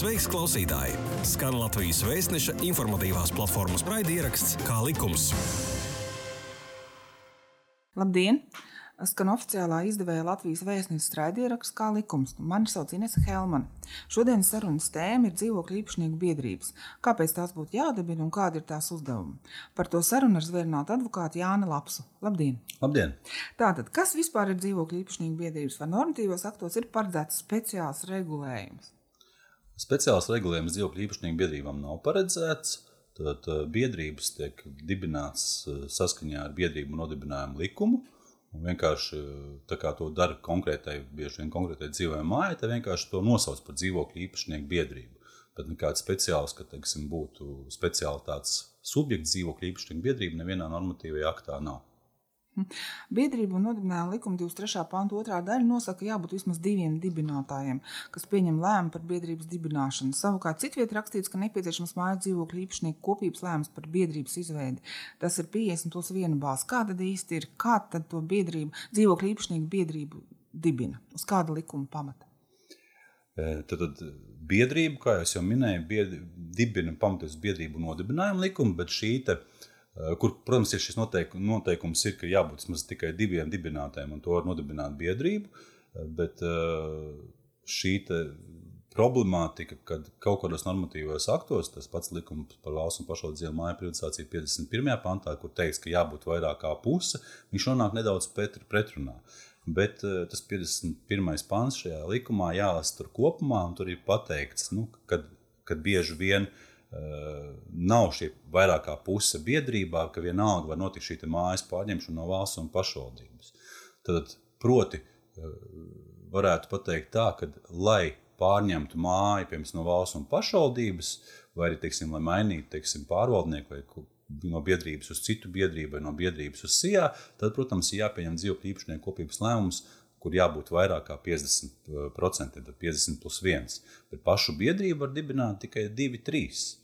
Sveiks, klausītāji! Skan Latvijas vēstneša informatīvās platformas raidieraksts Kā likums. Labdien! Skan oficiālā izdevēja Latvijas vēstneses raidieraksts Kā likums. Mani sauc Inese Helmane. Šodienas sarunas tēma ir dzīvokļu īpašnieku biedrības. Kāpēc tās būtu jādibina un kādi ir tās uzdevumi? Par to sarunu ar zvērnātu advokātu Jānu Lapsu. Labdien! Labdien! Tātad, kas vispār ir dzīvokļu īpašnieku biedrības? Vai normatīvos aktos ir paredzēts speciāls regulējums? Speciāls regulējums dzīvokļu īpašnieku biedrībām nav paredzēts. Tad biedrības tiek dibināts saskaņā ar biedrību nodibinājumu likumu. Un vienkārši tā kā to dara konkrētai, bieži vien konkrētai dzīvojamai mājai, tad vienkārši to nosauc par dzīvokļu īpašnieku biedrību. Bet nekāds speciāls, ka teiksim, būtu speciāli tāds subjekts dzīvokļu īpašnieku biedrība, nevienā normatīvajā aktā nav. Biedrību un nodibinājuma likuma 23. panta 2. daļa nosaka, ka jābūt vismaz diviem dibinātājiem, kas pieņem lēmumu par biedrības dibināšanu. Savukārt citvietā rakstīts, ka nepieciešams mājas dzīvokļu īpašnieku kopības lēmums par biedrības izveidi. Tas ir 50 plus 1 balss. Kā tad īsti ir? Kā tad to biedrību, dzīvokļu īpašnieku biedrību dibina? Uz kāda likuma pamata? Tad, tad biedrība, kā jau minēju, bied, dibina pamatoties biedrību nodibinājumu likumu, bet šī te, uh, kur, protams, ir šis noteik, noteikums, ir, ka jābūt vismaz tikai diviem dibinātājiem, un to var nodibināt biedrību. Eh, bet eh, šī problemātika, kad kaut kādos normatīvos aktos, tas pats likums par valsts un pašvaldību māju privatizāciju 51. pantā, kur teiks, ka jābūt vairāk kā puse, viņš nonāk nedaudz pretrunā. Bet tas 51. pants šajā likumā jālasa tur kopumā, un tur ir pateikts, nu, kad, kad bieži vien uh, Eh, nav šī vairāk kā puse biedrībā, ka vienalga var notikt šī mājas pārņemšana no valsts un pašvaldības. Tad, proti, eh, varētu pateikt tā, ka, lai pārņemtu māju piemēram, no valsts un pašvaldības, vai arī teiksim, lai mainītu teiksim, pārvaldnieku vai no biedrības uz citu biedrību, vai no biedrības uz SIA, tad, protams, ir jāpieņem dzīvokļu īpašnieku kopības lēmums kur jābūt vairāk kā 50%, tad 50 plus 1. Bet pašu biedrību var dibināt tikai 2, 3.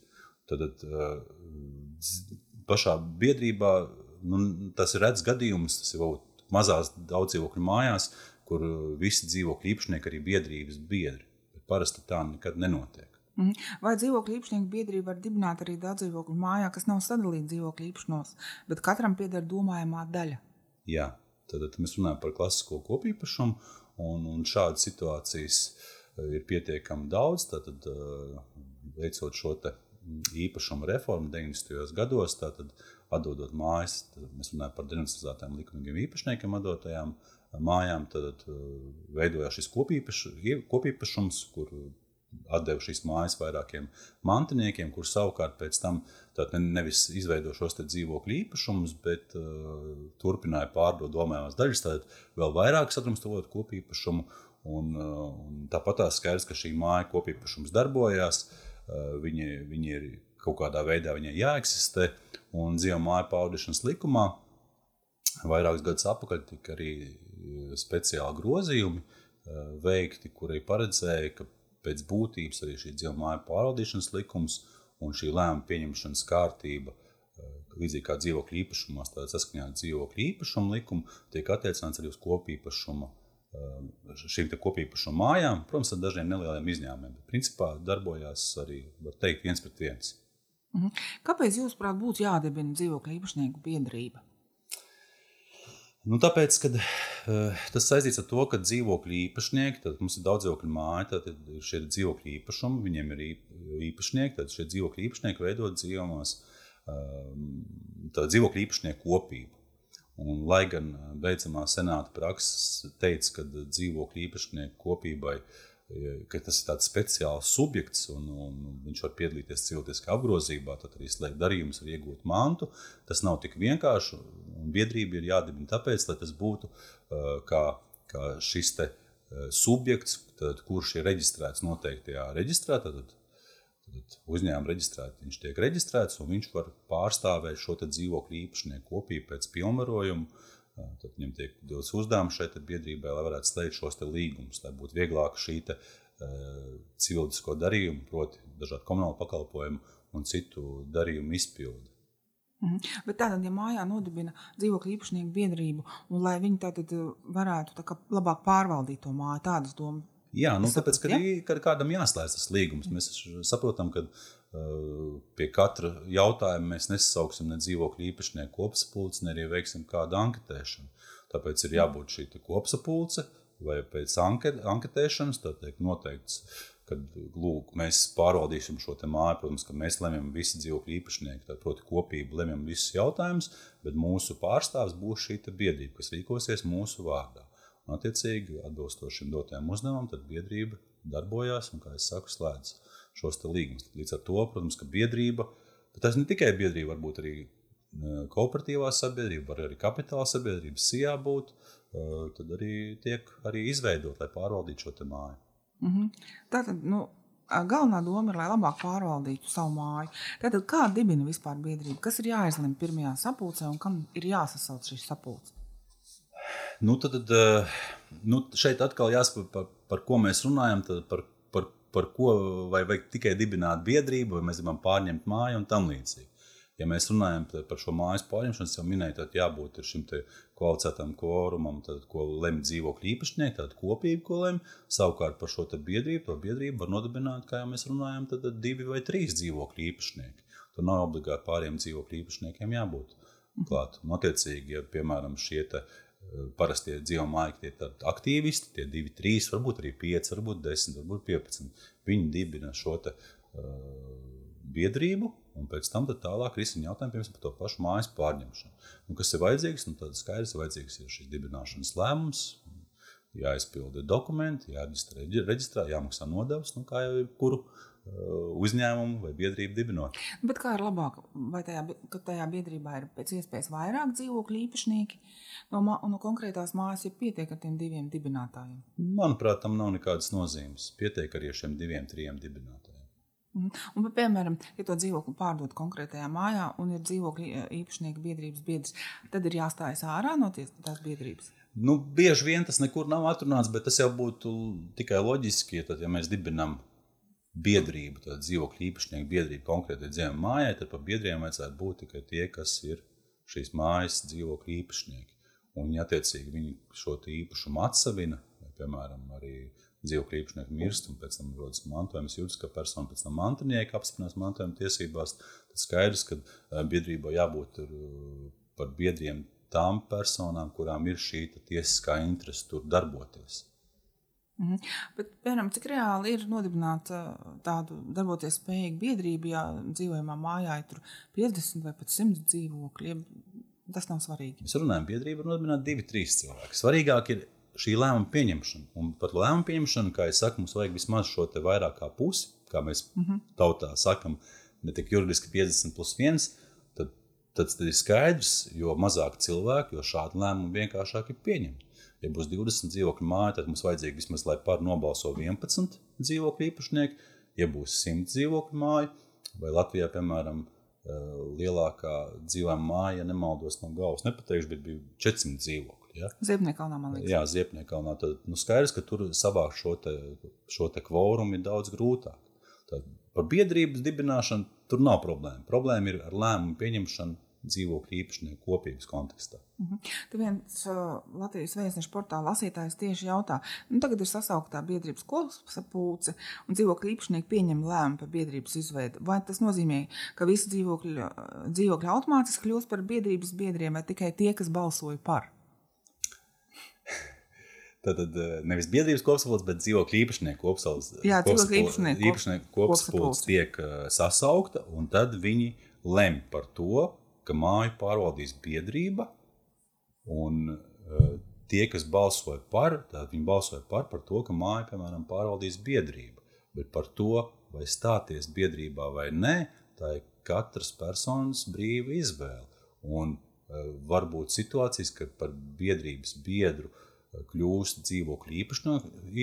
Tad pašā biedrībā nu, tas ir redzams gadījums, tas ir mazās daudzdzīvokļu mājās, kur visi dzīvokļu īpašnieki arī biedrības biedri. Bet parasti tā nekad nenotiek. Mhm. Vai dzīvokļu īpašnieku biedrība var dibināt arī daudz dzīvokļu mājā, kas nav sadalīta dzīvokļu īpašnos, bet katram pieder domājamā daļa? Jā, tad, tad mēs runājam par klasisko kopīpašumu, un, un šādas situācijas ir pietiekami daudz. Tad, veicot šo īpašuma reforma 90. gados, tātad atdodot mājas, tad mēs runājam par denacionalizētām likumīgiem īpašniekiem atdotajām mājām, tad veidojās šis kopīpaš, kopīpašums, kur atdeva šīs mājas vairākiem mantiniekiem, kurš savukārt pēc tam nevis izveido šos dzīvokļu īpašumus, bet uh, turpināja pārdot domājumās daļas, tad vēl vairāk sadrumstalot kopīpašumu. Un, uh, un tāpat tā skaidrs, ka šī māja kopīpašums darbojās. Uh, viņi, viņi ir kaut kādā veidā jāeksistē. Un dzīvo māju paudīšanas likumā vairākus gadus atpakaļ tika arī eh, speciāli grozījumi eh, veikti, kuri paredzēja, ka pēc būtības arī šī dzīvo māju pārvaldīšanas likums un šī lēmuma pieņemšanas kārtība, līdzīgi kā dzīvokļu īpašumos, tādā saskaņā ar dzīvokļu īpašumu likumu, tiek attiecināts arī uz kopīpašumu Um, šīm kopīpašuma mājām, protams, ar dažiem nelieliem izņēmumiem. Bet, principā, darbojās arī, var teikt, viens pret viens. Mhm. Kāpēc, jūsuprāt, būtu jādibina dzīvokļu īpašnieku biedrība? Nu, tāpēc, kad, uh, tas saistīts ar to, ka dzīvokļu īpašnieki, tad mums ir daudz dzīvokļu māju, tad ir šie dzīvokļu īpašumi, viņiem ir īpašnieki, tad šie dzīvokļu īpašnieki veido dzīvojamās uh, dzīvokļu īpašnieku kopību. Un, lai gan beidzamā senāta praksa teica, ka dzīvokļu īpašnieku kopībai ka tas ir tāds speciāls subjekts un, un viņš var piedalīties cilvēciskā apgrozībā, tad arī slēgt darījumus, var iegūt mantu. Tas nav tik vienkārši. Biedrība ir jādibina tāpēc, lai tas būtu kā, kā šis subjekts, tad, kurš ir reģistrēts noteiktajā reģistrā. Tad, uzņēmuma reģistrēta. Viņš tiek reģistrēts un viņš var pārstāvēt šo dzīvokļu īpašnieku kopību pēc pilnvarojuma. Tad viņam tiek dots uzdevums šai biedrībai, lai varētu slēgt šos līgumus, lai būtu vieglāk šī te, uh, civilisko darījumu, proti, dažādu komunālu pakalpojumu un citu darījumu izpildi. Mhm. Bet tātad, ja mājā nodibina dzīvokļu īpašnieku biedrību, un lai viņi tātad varētu tā labāk pārvaldīt to māju, tādas domas Jā, nu, tāpēc, sapratu, ka, ja? ka kādam jāslēdz tas līgums. Mēs saprotam, ka uh, pie katra jautājuma mēs nesauksim ne dzīvokļu īpašnieku kopsapulci, ne arī veiksim kādu anketēšanu. Tāpēc ir jābūt šī kopsapulce vai pēc anket, anketēšanas, tā teikt, noteikts, kad lūk, mēs pārvaldīsim šo māju. Protams, ka mēs lemjam visi dzīvokļu īpašnieki, tā proti kopību lemjam visus jautājumus, bet mūsu pārstāvs būs šī biedrība, kas rīkosies mūsu vārdā. Attiecīgi, atbilstoši šim dotajam uzdevumam, tad biedrība darbojās un, kā jau saku, slēdz šos līgumus. Līdz ar to, protams, ka biedrība, bet tas ne tikai biedrība, varbūt arī e, kooperatīvā sabiedrība, var arī kapitāla sabiedrība, SIA būt, e, tad arī tiek arī izveidot, lai pārvaldītu šo māju. Mm -hmm. Tātad, nu, galvenā doma ir, lai labāk pārvaldītu savu māju. Tātad, kā dibina vispār biedrība? Kas ir jāizlemj pirmajā sapulcē un kam ir jāsasauc šīs sapulces? Nu, tad, tad eh, nu, šeit atkal jāsaprot, par, par ko mēs runājam. Par, par, par ko vai vajag tikai dibināt biedrību, vai mēs gribam pārņemt māju un tam līdzīgi. Ja mēs runājam par šo mājas pārņemšanu, jau minēju, tad jābūt šim kvalificētam kvorumam, ko lemj dzīvokļu īpašnieki, tāda kopība, ko lemj. Savukārt par šo biedrību, to biedrību var nodibināt, kā jau mēs runājam, tad divi vai trīs dzīvokļu īpašnieki. Tur nav obligāti pāriem dzīvokļu īpašniekiem jābūt klāt. Un, attiecīgi, ja piemēram šie parastie dzīvojamāji, tie ir aktīvisti, tie divi, trīs, varbūt arī pieci, varbūt desmit, varbūt piecpadsmit. Viņi dibina šo te, uh, biedrību, un pēc tam tālāk risina jautājumu piemēram, par to pašu mājas pārņemšanu. Nu, kas ir vajadzīgs? Nu, tad skaidrs, vajadzīgs ir šis dibināšanas lēmums, jāizpilda dokumenti, jāreģistrē, reģistrā, jāmaksā nodevs, nu, kā jau kuru uzņēmumu vai biedrību dibinot. Bet kā ir labāk, vai tajā, tajā biedrībā ir pēc iespējas vairāk dzīvokļu īpašnieki no, no konkrētās mājas, ja pietiek ar tiem diviem dibinātājiem? Manuprāt, tam nav nekādas nozīmes. Pietiek arī ar šiem diviem, trim dibinātājiem. Un, un, piemēram, ja to dzīvokli pārdod konkrētajā mājā un ir dzīvokļu īpašnieku biedrības biedrs, tad ir jāstājas ārā no tās biedrības. Nu, bieži vien tas nekur nav atrunāts, bet tas jau būtu tikai loģiski, ja, tad, ja mēs dibinām biedrību, tad dzīvokļu īpašnieku biedrību konkrētai dzīvojamai mājai, tad par biedriem vajadzētu būt tikai tie, kas ir šīs mājas dzīvokļu īpašnieki. Un, ja attiecīgi viņi šo īpašumu atsavina, vai, piemēram, arī dzīvokļu īpašnieki mirst, un pēc tam rodas mantojums, juridiskā persona, pēc tam mantinieki apstiprinās mantojuma tiesībās, tad skaidrs, ka biedrībā jābūt par biedriem tām personām, kurām ir šī tiesiskā interese tur darboties. Mhm. Bet, piemēram, cik reāli ir nodibināta tāda darboties spējīga biedrība, ja dzīvojamā mājā ir 50 vai pat 100 dzīvokļi? Tas nav svarīgi. Mēs runājam, biedrība ir nodibināta divi, trīs cilvēki. Svarīgāk ir šī lēmuma pieņemšana. Un par lēmumu pieņemšanu, kā jau saku, mums vajag vismaz šo te vairāk kā pusi, kā mēs mm -hmm. tautā sakam, ne tik juridiski 50 plus 1. Tad, tad, tad ir skaidrs, jo mazāk cilvēku, jo šādi lēmumi vienkāršāk ir pieņemti. Ja būs 20 dzīvokļu māja, tad mums vajadzīgi vismaz, lai par nobalso 11 dzīvokļu īpašnieki. Ja būs 100 dzīvokļu māja, vai Latvijā, piemēram, lielākā dzīvojama māja, ja nemaldos no galvas, nepateikšu, bet bija 400 dzīvokļi. Ja? Ziepniekalnā, man liekas. Jā, Ziepniekalnā. Tad nu, skaidrs, ka tur savākt šo, te, šo te kvorumu ir daudz grūtāk. Tad par biedrības dibināšanu tur nav problēma. Problēma ir ar lēmumu pieņemšanu dzīvokļu īpašnieku kopības kontekstā. Uh -huh. Tur viens uh, Latvijas vēstneša portāla lasītājs tieši jautā, nu, tagad ir sasauktā biedrības kopsapulce un dzīvokļu īpašnieki pieņem lēmumu par biedrības izveidu. Vai tas nozīmē, ka visi dzīvokļi, dzīvokļi automātiski kļūst par biedrības biedriem vai tikai tie, kas balsoja par? Tātad nevis biedrības kopsapulce, bet dzīvokļu īpašnieku kopsapulce. Jā, dzīvokļu īpašnieku, īpašnieku kopsapulce tiek sasaukta, un tad viņi lem par to, ka māju pārvaldīs biedrība, un uh, tie, kas balsoja par, tad viņi balsoja par, par to, ka māju, piemēram, pārvaldīs biedrība. Bet par to, vai stāties biedrībā vai nē, tā ir katras personas brīva izvēle. Un uh, var būt situācijas, kad par biedrības biedru uh, kļūst dzīvokļu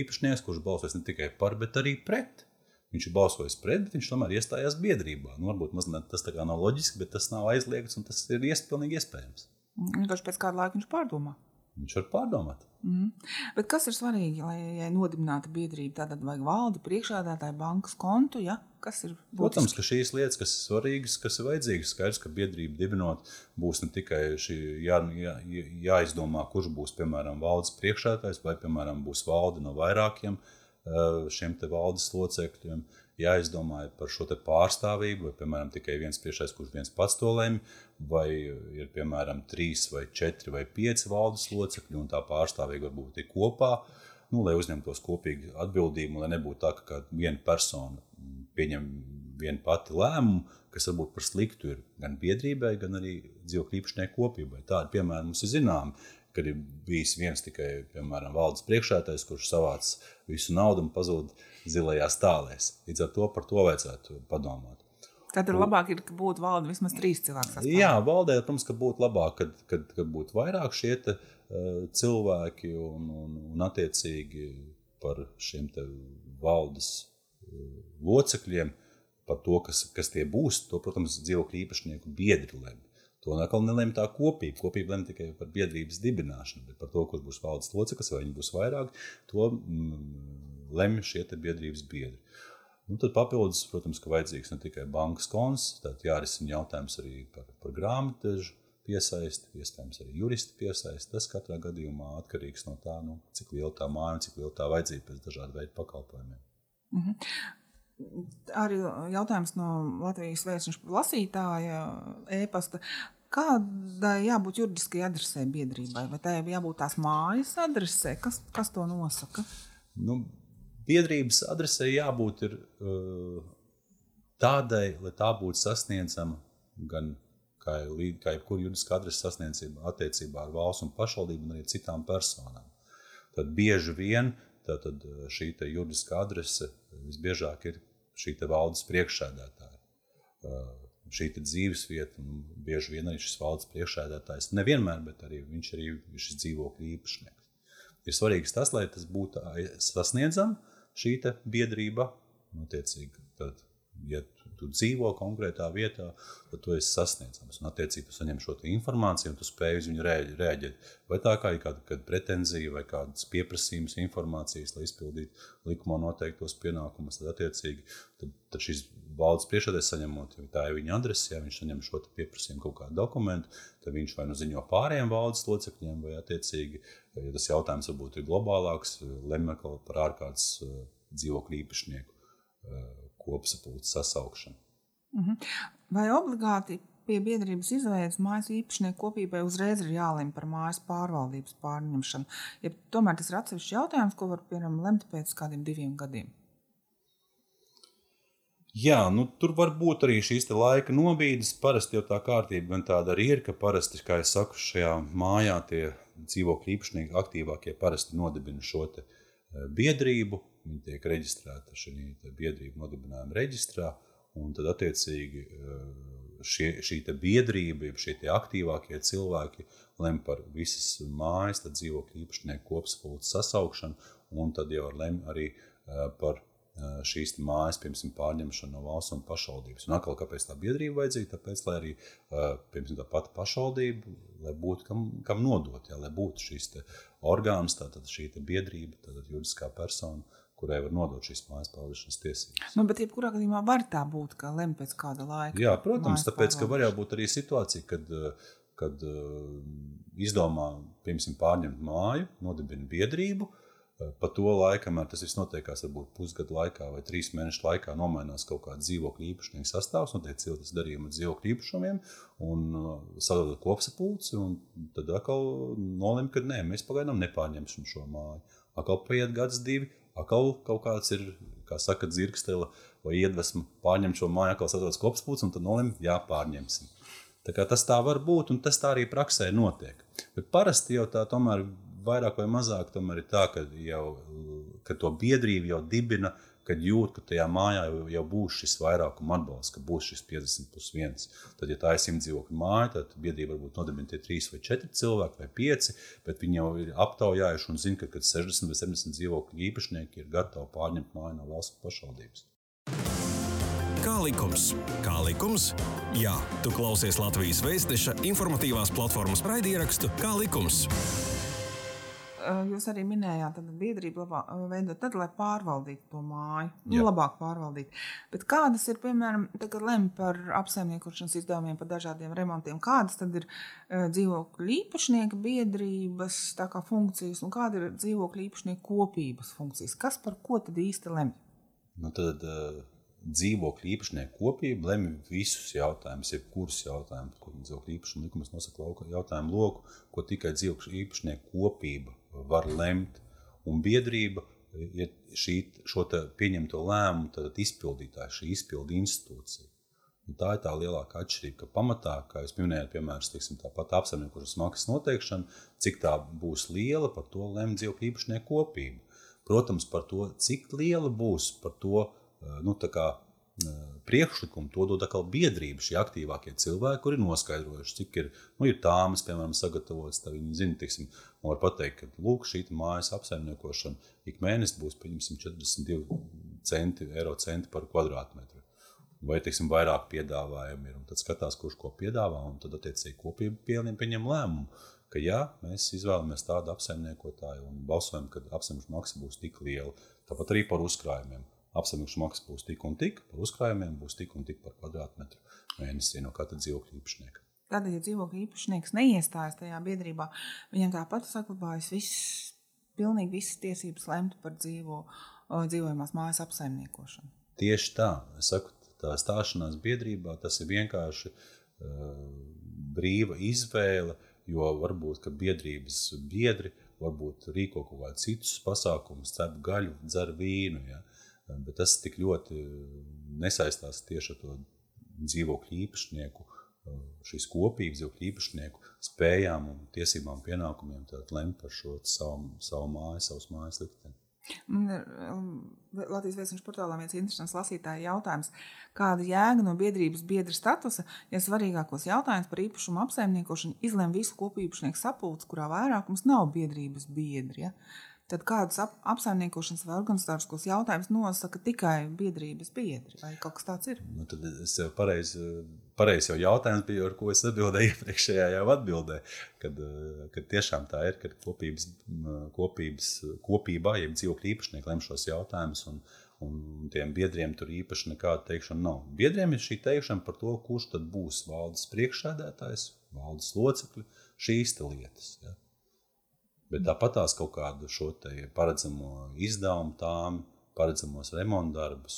īpašnieks, kurš balsos ne tikai par, bet arī pret. Viņš ir balsojis pret, bet viņš tomēr iestājās biedrībā. Nu, varbūt mazliet tas nav loģiski, bet tas nav aizliegts un tas ir iespējams. Vienkārši pēc kāda laika viņš pārdomā. Viņš var pārdomāt. Mm. Bet kas ir svarīgi, lai ja nodibinātu biedrību? Tad vajag valdi, priekšādātāju, bankas kontu. Ja? Kas ir būtiski? Protams, ka šīs lietas, kas ir svarīgas, kas ir vajadzīgas, skaidrs, ka biedrību dibinot būs ne tikai šī jā, jā, jāizdomā, kurš būs piemēram valdes priekšādātājs vai piemēram būs valde no vairākiem šiem valdes locekļiem, jāizdomā par šo pārstāvību, vai, piemēram, tikai viens priekšais, kurš viens pats to lemj, vai ir, piemēram, trīs vai četri vai pieci valdes locekļi, un tā pārstāvība varbūt ir kopā, nu, lai uzņemtos kopīgi atbildību, lai nebūtu tā, ka viena persona pieņem viena pati lēmumu, kas varbūt par sliktu ir gan biedrībai, gan arī dzīvokļu īpašnieku kopībai. Tādi piemēri mums ir zināmi, kad ir bijis viens tikai, piemēram, valdes priekšētājs, kurš savāc visu naudu un pazūd zilajās tālēs. Līdz ar to par to vajadzētu padomāt. Tad ir labāk, ir, ka būtu valde vismaz trīs cilvēki. Jā, valdē, protams, ka būtu labāk, kad, kad, kad būtu vairāk šie te, uh, cilvēki un, un, un attiecīgi par šiem valdes uh, locekļiem par to, kas, kas tie būs, to, protams, dzīvokļu īpašnieku biedri lemj. To atkal nelēma tā kopība. Kopība lemj tikai par biedrības dibināšanu, bet par to, kurš būs valdes loceklis, vai viņi būs vairāk, to mm, lemj šie biedrības biedri. Un tad papildus, protams, ka vajadzīgs ne tikai bankas konts, tad jārisina jautājums arī par, par grāmatvežu piesaisti, iespējams, arī juristi piesaisti. Tas katrā gadījumā atkarīgs no tā, nu, cik liela tā māja un cik liela tā vajadzība pēc dažādu veidu pakalpojumiem. Mm -hmm arī jautājums no Latvijas vēstneša lasītāja e-pasta. Kādai jābūt juridiskai adresē biedrībai? Vai tai jābūt tās mājas adresē? Kas, kas to nosaka? Nu, biedrības adresē jābūt ir, uh, tādai, lai tā būtu sasniedzama gan kā, kā jebkura juridiska adrese sasniedzama attiecībā ar valsts un pašvaldību un arī citām personām. Tad bieži vien tātad, šī juridiska adrese visbiežāk ir šī valdes priekšsēdētāja. Šī dzīves vieta, un bieži vien arī šis valdes priekšsēdētājs, nevienmēr, bet arī viņš arī ir šis dzīvokļu īpašnieks. Ir svarīgs tas, lai tas būtu sasniedzams, šī biedrība, attiecīgi, tad, ja tu dzīvo konkrētā vietā, tad tu esi sasniedzams. Un, attiecīgi, tu saņem šo informāciju, un tu spēj uz viņu rēģēt. Vai tā kā ir kāda, kāda pretenzija vai kādas pieprasījums informācijas, lai izpildītu likumā noteiktos pienākumus, tad, attiecīgi, tad, tad šis valdes priekšsēdētājs saņemot, ja tā ir viņa adrese, ja viņš saņem šo pieprasījumu kaut kādu dokumentu, tad viņš vai nu ziņo pārējiem valdes locekļiem, vai attiecīgi, ja tas jautājums varbūt ir globālāks, lemj par ārkārtas uh, dzīvokļu īpašnieku uh, kopsapulces sasaukšanu. Mhm. Vai obligāti pie biedrības izveidas mājas īpašnieku kopībai uzreiz ir jālemj par mājas pārvaldības pārņemšanu? Ja tomēr tas ir atsevišķs jautājums, ko var piemēram lemt pēc kādiem diviem gadiem. Jā, nu, tur var būt arī šīs laika nobīdes. Parasti jau tā kārtība gan tāda arī ir, ka parasti, kā jau saku, šajā mājā tie dzīvokļu īpašnieki aktīvākie parasti nodibina šo eh, biedrību, Viņi tiek reģistrēti šajā biedrību nodibinājuma reģistrā, un tad attiecīgi eh, šie, šī biedrība, šie aktīvākie cilvēki lem par visas mājas, dzīvokļu īpašnieku kopsapulces sasaukšanu, un tad jau lem arī eh, par eh, šīs mājas, piemēram, pārņemšanu no valsts un pašvaldības. Un atkal, kāpēc tā biedrība vajadzīga? Tāpēc, lai arī, piemēram, tā pati pašvaldība, lai būtu kam, kam nodot, jā, lai būtu šīs orgāns, tātad šī biedrība, tātad juridiskā persona, kurai var nodot šīs mājas pavadīšanas tiesības. Nu, bet, jebkurā gadījumā, var tā būt, ka lem pēc kāda laika. Jā, protams, tāpēc, ka var jau būt arī situācija, kad, kad izdomā, piemēram, pārņemt māju, nodibina biedrību. Pa to laiku, kamēr tas viss notiekās, varbūt pusgadu laikā vai trīs mēnešu laikā, nomainās kaut kāda dzīvokļa īpašnieka sastāvs, notiek ciltis darījumi ar dzīvokļu īpašumiem, un sadalot kopsapulci, un tad atkal nolem, ka nē, mēs pagaidām nepārņemsim šo māju. Atkal paiet gads, divi, atkal kaut kāds ir, kā saka, dzirkstela vai iedvesma pārņemt šo māju, atkal sadodas kopspūts, un tad nolemj, jā, pārņemsim. Tā kā tas tā var būt, un tas tā arī praksē notiek. Bet parasti jau tā tomēr vairāk vai mazāk ir tā, ka, jau, ka to biedrību jau dibina kad jūt, ka tajā mājā jau, jau būs šis vairākuma atbalsts, ka būs šis 50 plus 1. Tad, ja tā ir simt dzīvokļu māja, tad biedrība varbūt nodibina tie 3 vai 4 cilvēki vai 5, bet viņi jau ir aptaujājuši un zina, ka kad 60 vai 70 dzīvokļu īpašnieki ir gatavi pārņemt māju no valsts pašvaldības. Kā likums? Kā likums? Jā, tu klausies Latvijas Vēstneša informatīvās platformas raidierakstu Kā likums? Jūs arī minējāt, ka biedrība labā, veidot tad, lai pārvaldītu to māju, nu, labāk pārvaldītu. Bet kādas ir, piemēram, tagad lem par apsaimniekošanas izdevumiem, par dažādiem remontiem, kādas tad ir uh, dzīvokļu īpašnieka biedrības tā kā funkcijas un kāda ir dzīvokļu īpašnieku kopības funkcijas? Kas par ko tad īsti lemj? Nu, tad uh, dzīvokļu īpašnieku kopība lemj visus jautājumus, jebkurus jautājumus, ko dzīvokļu īpašuma likums nosaka lauka jautājumu loku, ko tikai dzīvokļu īpašnieku kopība var lemt. Un biedrība ir šī, šo pieņemto lēmumu izpildītāja, šī izpildu institūcija. Un tā ir tā lielākā atšķirība, ka pamatā, kā jūs minējāt, piemēram, tāpat apsaimniekošanas maksas noteikšana, cik tā būs liela, par to lemj dzīvokļu īpašnieku kopība. Protams, par to, cik liela būs, par to eh, nu, kā, priekšlikumu, to dod atkal biedrība, šie aktīvākie cilvēki, kuri noskaidrojuši, cik ir, nu, ir tāmas, piemēram, sagatavotas. Tad viņi zina, teiksim, un var pateikt, ka lūk, šī mājas apsaimniekošana ik mēnesi būs, pieņemsim, 42 centi, eiro centi par kvadrātmetru. Vai, teiksim, vairāk piedāvājumi ir, un tad skatās, kurš ko piedāvā, un tad, attiecīgi, kopība pieņem, pieņem lēmumu, ka jā, mēs izvēlamies tādu apsaimniekotāju un balsojam, ka apsaimnieku maksa būs tik liela. Tāpat arī par uzkrājumiem. Apsaimnieku maksa būs tik un tik, par uzkrājumiem būs tik un tik par kvadrātmetru mēnesī no katra dzīvokļa īpašnieka. Tad, ja dzīvokļu īpašnieks neiestājas tajā biedrībā, viņam tāpat saglabājas viss, pilnīgi visas tiesības lemt par dzīvo, dzīvojamās mājas apsaimniekošanu. Tieši tā, es saku, tā stāšanās biedrībā tas ir vienkārši uh, brīva izvēle, jo varbūt, biedrības biedri varbūt rīko kaut kādus citus pasākumus, cep gaļu, dzer vīnu, ja? Bet tas tik ļoti nesaistās tieši ar to dzīvokļu īpašnieku, uh, šīs kopības dzīvokļu īpašnieku spējām un tiesībām pienākumiem tad lemt par šo savu, savu māju, savus mājas likteni. Um, Latvijas vēstures portālā viens interesants lasītāja jautājums. Kāda jēga no biedrības biedra statusa, ja svarīgākos jautājumus par īpašumu apsaimniekošanu izlem visu kopīpašnieku sapulcs, kurā vairākums nav biedrības biedri? Ja? Tad kādus ap, apsaimniekošanas vai organizatoriskos jautājumus nosaka tikai biedrības biedri? Vai kaut kas tāds ir? Nu, tad es jau pareizi pareiz jau jautājums bija, ar ko es atbildēju iepriekšējā jau atbildē, kad, kad tiešām tā ir, ka kopības, kopības, kopībā, jeb dzīvokļu īpašnieki lem šos jautājumus, un, un tiem biedriem tur īpaši nekāda teikšana nav. Biedriem ir šī teikšana par to, kurš tad būs valdes priekšsēdētājs, valdes locekļi, šīs lietas. Ja. Bet tāpat tās kaut kādu šo paredzamo izdevumu tām paredzamos remontdarbus,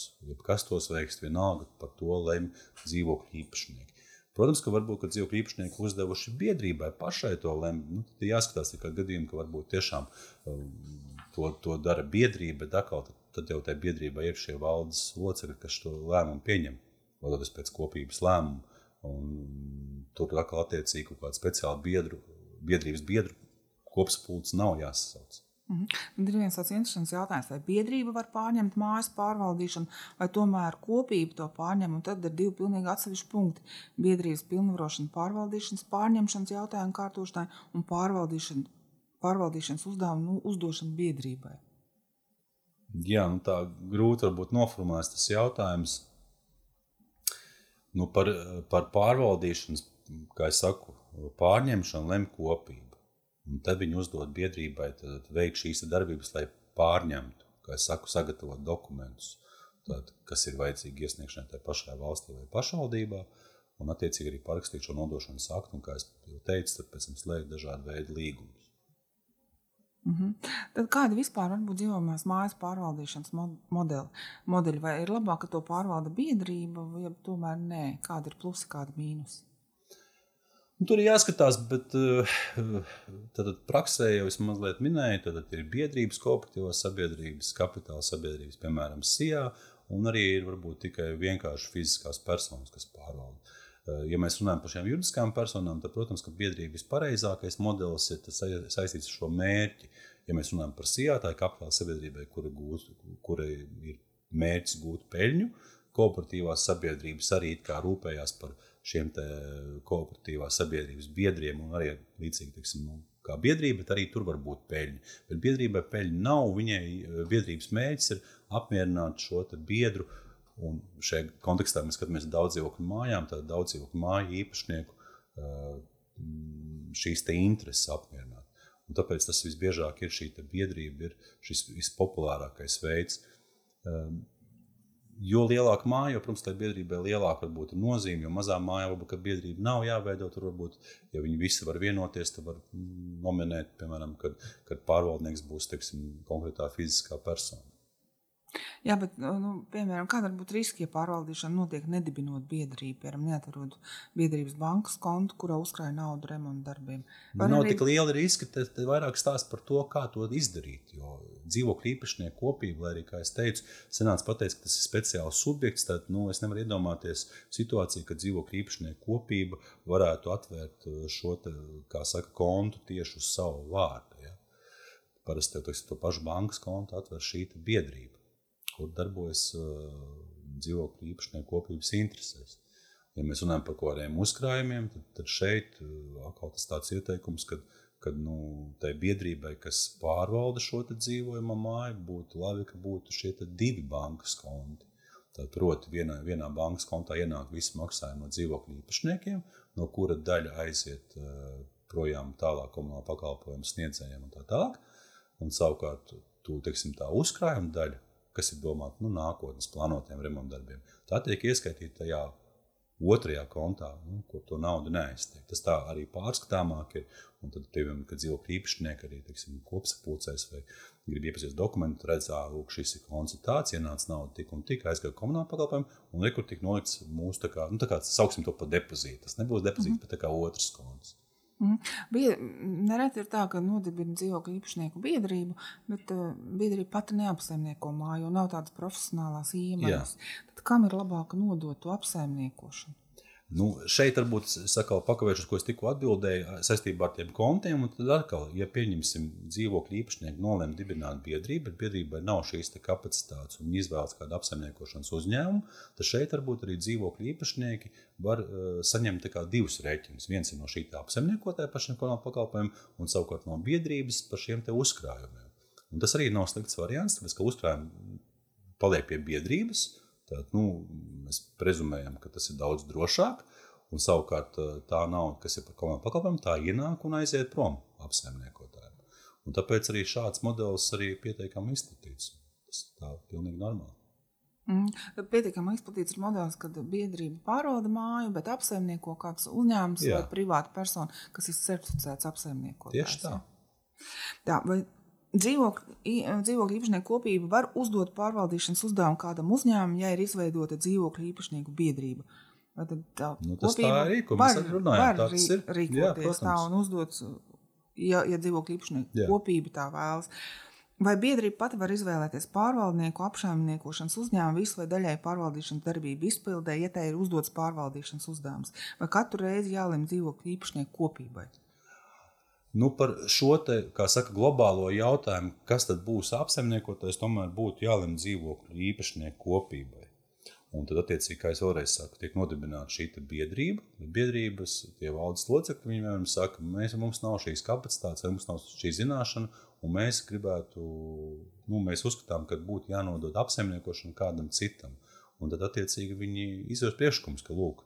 kas tos veiks, vienalga par to lemj dzīvokļu īpašnieki. Protams, ka varbūt ka dzīvokļu īpašnieki uzdevuši biedrībai pašai to lemt. Nu, tad jāskatās, ka gadījumā, ka varbūt tiešām um, to, to dara biedrība, bet atkal tad, tad jau tajā biedrībā šie valdes locekļi, kas šo lēmumu pieņem, vadoties pēc kopības lēmuma. Un tur atkal attiecīgi kaut kāda speciāla biedru, biedrības biedru kopsapulce nav jāsasauc. Mm -hmm. Tad ir viens tāds interesants jautājums, vai biedrība var pārņemt mājas pārvaldīšanu, vai tomēr kopība to pārņem. Tad ir divi pilnīgi atsevišķi punkti. Biedrības pilnvarošana pārvaldīšanas pārņemšanas jautājumu kārtošanai un pārvaldīšana, pārvaldīšanas uzdevumu nu, uzdošana biedrībai. Jā, nu tā grūti varbūt noformulēt tas jautājums. Nu, par, par pārvaldīšanas, kā jau saku, pārņemšanu lem kopība. Un tad viņi uzdod biedrībai veikt šīs darbības, lai pārņemtu, kā es saku, sagatavot dokumentus, tad, kas ir vajadzīgi iesniegšanai tajā pašā valstī vai pašvaldībā, un attiecīgi arī parakstīt šo nodošanas aktu, un, kā jau teicu, tad pēc tam slēgt dažādu veidu līgumus. Mm -hmm. Tad kāda vispār būt dzīvojamās mājas pārvaldīšanas modeli? modeļi? Vai ir labāk, ka to pārvalda biedrība, vai tomēr nē? Kāda ir plusi, kāda mīnusi? Nu, tur ir jāskatās, bet tad praksē jau es mazliet minēju, tad ir biedrības, kooperatīvās sabiedrības, kapitāla sabiedrības, piemēram, SIA, un arī ir varbūt tikai vienkārši fiziskās personas, kas pārvalda. Ja mēs runājam par šīm juridiskām personām, tad, protams, ka biedrības pareizākais modelis ir saistīts ar šo mērķi. Ja mēs runājam par SIA, tā ir kapitāla sabiedrībai, kura, gūt, kura ir mērķis gūt peļņu, kooperatīvās sabiedrības arī rūpējās par šiem kooperatīvās sabiedrības biedriem un arī līdzīgi, teiksim, nu, kā biedrība, bet arī tur var būt peļņa. Bet biedrībai peļņa nav, viņai eh, biedrības mērķis ir apmierināt šo biedru. Un šajā kontekstā mēs skatāmies daudz dzīvokļu mājām, tad daudz dzīvokļu māju īpašnieku eh, šīs intereses apmierināt. Un tāpēc tas visbiežāk ir šī biedrība, ir šis vispopulārākais veids. Jo lielāka māja, jo, protams, tai biedrībai lielāka varbūt ir nozīme, jo mazā mājā varbūt biedrība nav jāveido. Tur varbūt, ja viņi visi var vienoties, tad var nominēt, piemēram, kad, kad pārvaldnieks būs teiksim, konkrētā fiziskā persona. Jā, bet, nu, nu, piemēram, kāda var būt riski, ja pārvaldīšana notiek nedibinot biedrību, piemēram, neatrod biedrības bankas kontu, kurā uzkrāja naudu remontu darbiem? Var Nav arī... tik liela riska, tad, tad vairāk stāst par to, kā to izdarīt. Jo dzīvokļu īpašnieku kopība, lai arī, kā es teicu, senāts pateica, ka tas ir speciāls subjekts, tad nu, es nevaru iedomāties situāciju, kad dzīvokļu īpašnieku kopība varētu atvērt uh, šo, te, kā saka, kontu tieši uz savu vārdu. Ja? Parasti tev to pašu bankas kontu atver šī biedrība kur darbojas uh, dzīvokļu īpašnieku kopības interesēs. Ja mēs runājam par kaut kādiem uzkrājumiem, tad, tad šeit uh, atkal tas tāds ieteikums, ka kad nu, tai biedrībai, kas pārvalda šo dzīvojamo māju, būtu labi, ka būtu šie divi bankas konti. Tad, proti, vienā, vienā bankas kontā ienāk visi maksājumi no dzīvokļu īpašniekiem, no kura daļa aiziet uh, projām tālāk komunāla pakalpojumu sniedzējiem un tā tālāk. Un savukārt, tu, teiksim, tā uzkrājuma daļa kas ir domāta nu, nākotnes plānotiem remontdarbiem. Tā tiek ieskaitīta tajā otrajā kontā, nu, kur to naudu neaiztiek. Tas tā arī pārskatāmāk ir. Un tad, piemēram, kad dzīvokļu īpašnieki arī kopsapulcēs vai grib iepazīties dokumentu, redz, ka šis ir konsultāts, ienāca nauda tik un tik, aizgāja komunāla pakalpojumu, un rekur tik nolikts mūsu, tā kā, nu, tā kā sauksim to par depozītu. Tas nebūs depozīts, mm -hmm. bet tā kā otrs konts. Mm. Nereti ir tā, ka nodibina dzīvokļu īpašnieku biedrību, bet uh, biedrība pati neapsaimnieko māju, nav tādas profesionālās iemaņas. Tad kam ir labāk nodot to apsaimniekošanu? Nu, šeit varbūt sakal, pakavēšos, ko es tikko atbildēju saistībā ar tiem kontiem. Tad atkal, ja pieņemsim dzīvokļu īpašnieku nolēma dibināt biedrību, bet biedrībai nav šīs kapacitātes un izvēlas kādu apsaimniekošanas uzņēmumu, tad šeit varbūt arī dzīvokļu īpašnieki var uh, saņemt divus rēķinus. Viens ir no šī apsaimniekotāja pašiem pakalpojumiem, un savukārt no biedrības par šiem uzkrājumiem. Un tas arī nav slikts variants, tāpēc ka uzkrājumi paliek pie biedrības Tad, nu, mēs prezumējam, ka tas ir daudz drošāk. Un savukārt eh, tā nauda, kas ir par komandu pakalpojumu, tā ienāk un aiziet prom apsaimniekotājiem. Un tāpēc arī šāds modelis arī ir pietiekami izplatīts. Tas ir pilnīgi normāli. Mm. Pietiekami izplatīts ir modelis, kad biedrība pārvalda māju, bet apsaimnieko kāds uzņēmums Jā. vai privāta persona, kas ir certificēts apsaimniekotājs. Tieši tā. Tā, vai Dzīvokļu īpašnieku kopība var uzdot pārvaldīšanas uzdevumu kādam uzņēmumam, ja ir izveidota dzīvokļu īpašnieku biedrība. Tad tā nu, tas tā arī ir. Mēs arī runājam, var rī, rīkoties Jā, tā un uzdot, ja, ja dzīvokļu īpašnieku Jā. kopība tā vēlas. Vai biedrība pati var izvēlēties pārvaldnieku, apsaimniekošanas uzņēmumu visu vai daļai pārvaldīšanas darbību izpildē, ja tai ir uzdots pārvaldīšanas uzdevums, vai katru reizi jālemj dzīvokļu īpašnieku kopībai? Nu, par šo te, saka, globālo jautājumu, kas tad būs apsaimniekotājs, tomēr būtu jālemj dzīvokļu īpašnieku kopībai. Un tad, attiecīgi, kā jau vēlreiz saku, tiek nodibināta šī biedrība. Biedrības valdes locekļi viņiem saka, mēs, mums nav šīs kapacitātes, mums nav šī zināšana, un mēs gribētu, nu, mēs uzskatām, ka būtu jānodod apsaimniekošana kādam citam. Un tad, attiecīgi, viņi izvērs priekšlikums, ka, lūk,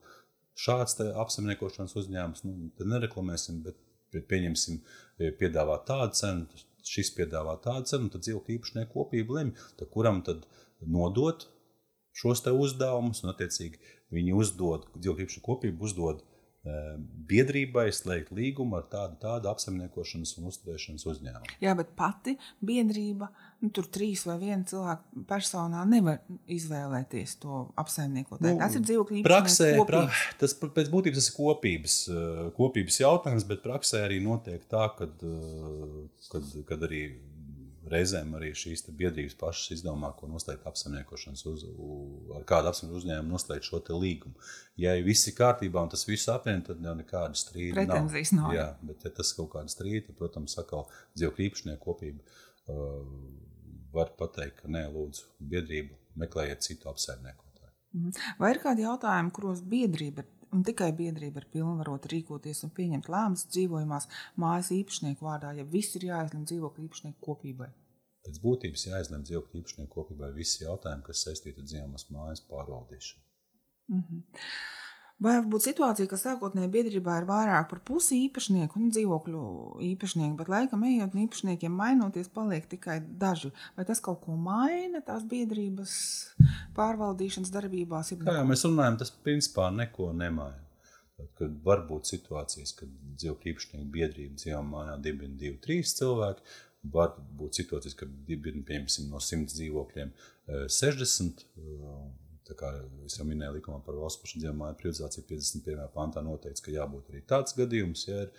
šāds apsaimniekošanas uzņēmums, nu, nereklamēsim, bet pieņemsim, e, piedāvā tādu cenu, šis piedāvā tādu cenu, tad dzīvokļu īpašnieku kopība lemj, kuram tad nodot šos uzdevumus, un attiecīgi viņi uzdod, dzīvokļu īpašnieku kopību uzdod biedrībai slēgt līgumu ar tādu, tādu apsaimniekošanas un uzturēšanas uzņēmumu. Jā, bet pati biedrība, nu, tur trīs vai viena cilvēka personā nevar izvēlēties to apsaimniekotāju. Nu, tas ir dzīvokļu praksē. Pra, tas pēc būtības ir kopības, kopības jautājums, bet praksē arī notiek tā, kad, kad, kad arī reizēm arī šīs biedrības pašas izdomā, ko noslēgt apsaimniekošanas uz, ar kādu apsaimniekošanas uzņēmumu noslēgt šo līgumu. Ja viss ir kārtībā un tas viss apvienot, tad jau nekāda strīda Pretenzijas nav. nav. Jā, bet ja tas kaut kāda strīda, tad, protams, atkal dzīvokļu īpašnieku kopība uh, var pateikt, ka nē, lūdzu, biedrību meklējiet citu apsaimniekotāju. Mhm. Vai ir kādi jautājumi, kuros biedrība un tikai biedrība ir pilnvarota rīkoties un pieņemt lēmumus dzīvojamās mājas īpašnieku vārdā, ja viss ir jāizlemj dzīvokļu īpašnieku kopībai. Pēc būtības jāizlemj dzīvokļu īpašnieku kopībai visi jautājumi, kas saistīti ar dzīvojamās mājas pārvaldīšanu. Mm -hmm. Vai būtu situācija, ka sākotnēji biedrībā ir vairāk par pusi īpašnieku un dzīvokļu īpašnieku, bet laikam ejot un īpašniekiem mainoties, paliek tikai daži? Vai tas kaut ko maina tās biedrības pārvaldīšanas darbībās? Kā jau mēs runājam, tas principā neko nemaina. Kad var būt situācijas, kad dzīvokļu īpašnieku biedrība dzīvo mājā dibina divi, trīs cilvēki. Var būt situācijas, kad dibina, piemēram, no 100 dzīvokļiem 60 Tā kā jau minēju, likumā par valsts pašdzīvāju privatizāciju 51. pantā noteikts, ka jābūt arī tāds gadījums. Ja ir,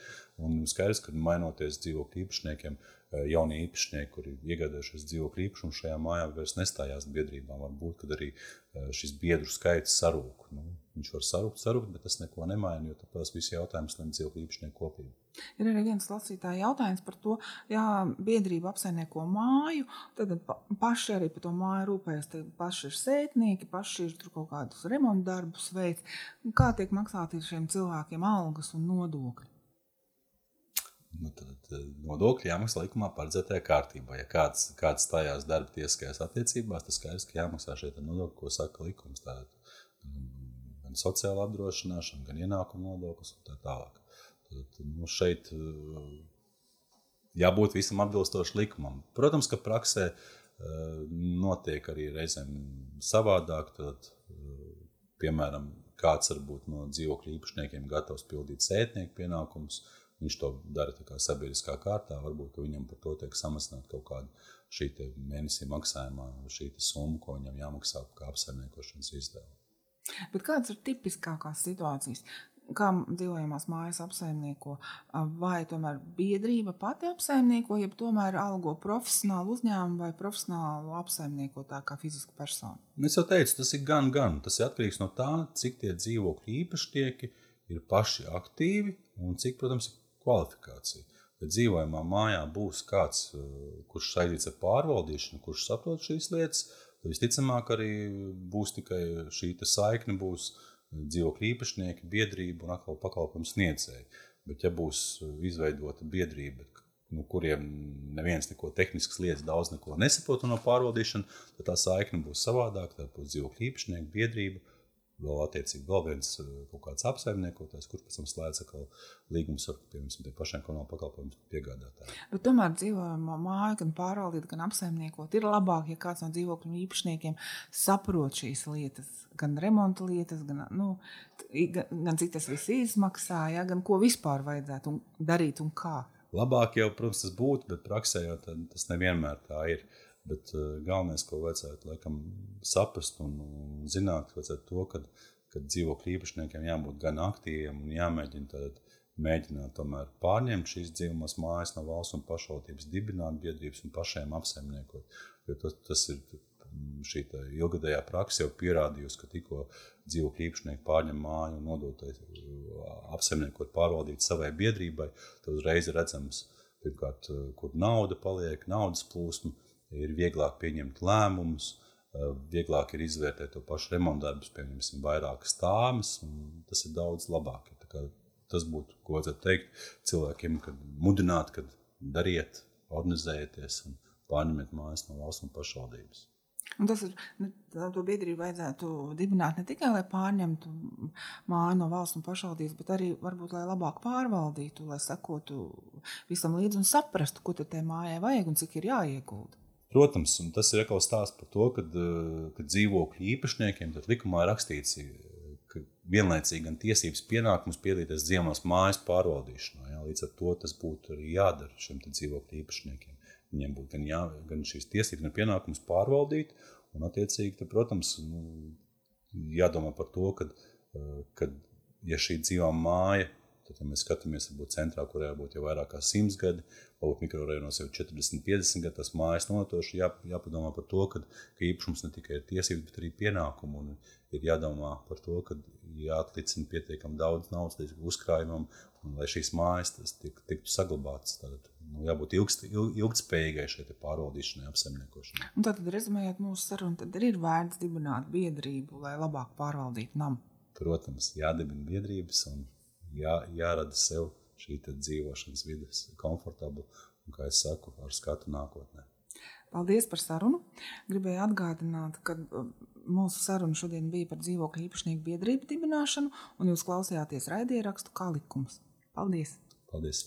un skaidrs, ka mainoties dzīvokļu īpašniekiem, eh, jaunie īpašnieki, kuri iegādājušies dzīvokļu īpašumu šajā mājā, vairs nestājās biedrībā. Varbūt arī eh, šis biedru skaits sarūk. Nu, viņš var sarūkt, sarūkt, bet tas neko nemaina, jo tas viss jautājums ir dzīvokļu īpašnieku kopība. Ir arī viens lasītāja jautājums par to, ja biedrība apsaimnieko māju, tad paši arī par to māju rūpējas. Paši ir sētnieki, paši ir tur kaut kādus remontu darbus veids. Kā tiek maksāti šiem cilvēkiem algas un nodokļi? Nu, tad nodokļi jāmaksā likumā paredzētajā kārtībā. Ja kāds, kāds stājās darba tiesiskajās attiecībās, tad skaidrs, ka jāmaksā šie nodokļi, ko saka likums. Tātad, gan sociāla apdrošināšana, gan ienākuma nodoklis un tā tālāk. Tad, nu, šeit eh, jābūt visam atbilstoši likumam. Protams, ka praksē eh, notiek arī reizēm savādāk. Tad, eh, piemēram, kāds varbūt no dzīvokļu īpašniekiem gatavs pildīt sētnieku pienākumus. Viņš to dara sabiedriskā kārtā. Varbūt viņam par to tiek samazināta kaut kāda šī mēnesī maksājumā, šī summa, ko viņam jāmaksā kā apsaimniekošanas izdevuma. Bet kādas ir tipiskākās situācijas? kā dzīvojamās mājas apsaimnieko, vai tomēr biedrība pati apsaimnieko, jeb tomēr algo profesionālu uzņēmumu vai profesionālu apsaimniekotāju kā fizisku personu? Nu, es jau teicu, tas ir gan, gan. Tas ir atkarīgs no tā, cik tie dzīvokļu īpašnieki ir paši aktīvi un cik, protams, ir kvalifikācija. Ja dzīvojamā mājā būs kāds, kurš saistīts ar pārvaldīšanu, kurš saprot šīs lietas, tad visticamāk arī būs tikai šī saikne būs dzīvokļu īpašnieki, biedrība un atkal pakalpojumu sniedzēji. Bet, ja būs uh, izveidota biedrība, nu, kuriem neviens neko tehniskas lietas daudz nesaprot no pārvaldīšanas, tad tā saikne būs savādāka. Tā būs dzīvokļu īpašnieki, biedrība vēl attiecīgi vēl viens eh, kaut kāds apsaimniekotājs, kurš pēc tam slēdz līgumus ar piemēram, pašiem komunālajiem pakalpojumu piegādātājiem. Bet tomēr dzīvojamā māja, gan pārvaldīt, gan apsaimniekot, ir labāk, ja kāds no dzīvokļu īpašniekiem saprot šīs lietas, gan remonta lietas, gan, nu, gan, gan cik tas viss izmaksā, ja, gan ko vispār vajadzētu un darīt un kā. Labāk jau, protams, tas būtu, bet praksē jau tas nevienmēr tā ir. Uh, Bet uh, galvenais, ko vajadzētu laikam, saprast un, zināt, vajadzētu to, ka, ka dzīvokļu īpašniekiem jābūt gan aktīviem un jāmēģina tad, mēģināt tomēr pārņemt šīs dzīvumās mājas no valsts un pašvaldības, dibināt biedrības un pašiem apsaimniekot. Jo tas, tas ir šī ilgadējā praksa jau pierādījusi, ka tikko dzīvokļu īpašnieki pārņem māju un nodot apsaimniekot, pārvaldīt savai biedrībai, tad uzreiz ir redzams, pirmkārt, kur nauda paliek, naudas plūsma ir vieglāk pieņemt lēmumus, eh, vieglāk ir izvērtēt to pašu remontu darbus, pieņemsim, vairākas un tas ir daudz labāk. Tas būtu, ko vajadzētu teikt cilvēkiem, kad mudināt, kad dariet, organizējieties un pārņemiet mājas no valsts un pašvaldības. Un tas ir to biedrību vajadzētu dibināt ne tikai, lai pārņemtu māju no valsts un pašvaldības, bet arī varbūt, lai labāk pārvaldītu, lai sekotu visam līdzi un saprastu, ko tai mājai vajag un cik ir jāiegulda. Protams, tas ir atkal stāsts par to, ka, eh, ka dzīvokļu īpašniekiem likumā rakstīts, eh, ka vienlaicīgi gan tiesības pienākums piedalīties dzīvokļu mājas pārvaldīšanā. Jā, līdz ar to tas būtu arī jādara šiem dzīvokļu īpašniekiem. Viņiem būtu gan, jā, gan šīs tiesības, gan pienākums pārvaldīt, un attiecīgi, tad, protams, nu, jādomā par to, ka, eh, kad, ja šī dzīvā māja Tad, ja mēs skatāmies, varbūt centrā, kurā būtu jau vairāk kā 100 gadi, varbūt mikrorajonos jau 40, 50 gadi, tas mājas notoši jā, jāpadomā par to, ka, ka īpašums ne tikai ir tiesības, bet arī pienākumu. Un ir jādomā par to, ka jāatlicina pietiekami daudz naudas līdz uzkrājumam, un lai šīs mājas tik, tiktu saglabātas. Tad, nu, jābūt ilgst, ilg, ilgspējīgai šai pārvaldīšanai, apsaimniekošanai. Un tad, rezumējot mūsu sarunu, tad ir vērts dibināt biedrību, lai labāk pārvaldītu namu. Protams, jādibina biedrības un jā, jārada sev šī dzīvošanas vidas komfortabla un, kā es saku, ar skatu nākotnē. Paldies par sarunu. Gribēju atgādināt, ka uh, mūsu saruna šodien bija par dzīvokļu īpašnieku biedrību dibināšanu, un jūs klausījāties raidierakstu kā likums. Paldies! Paldies!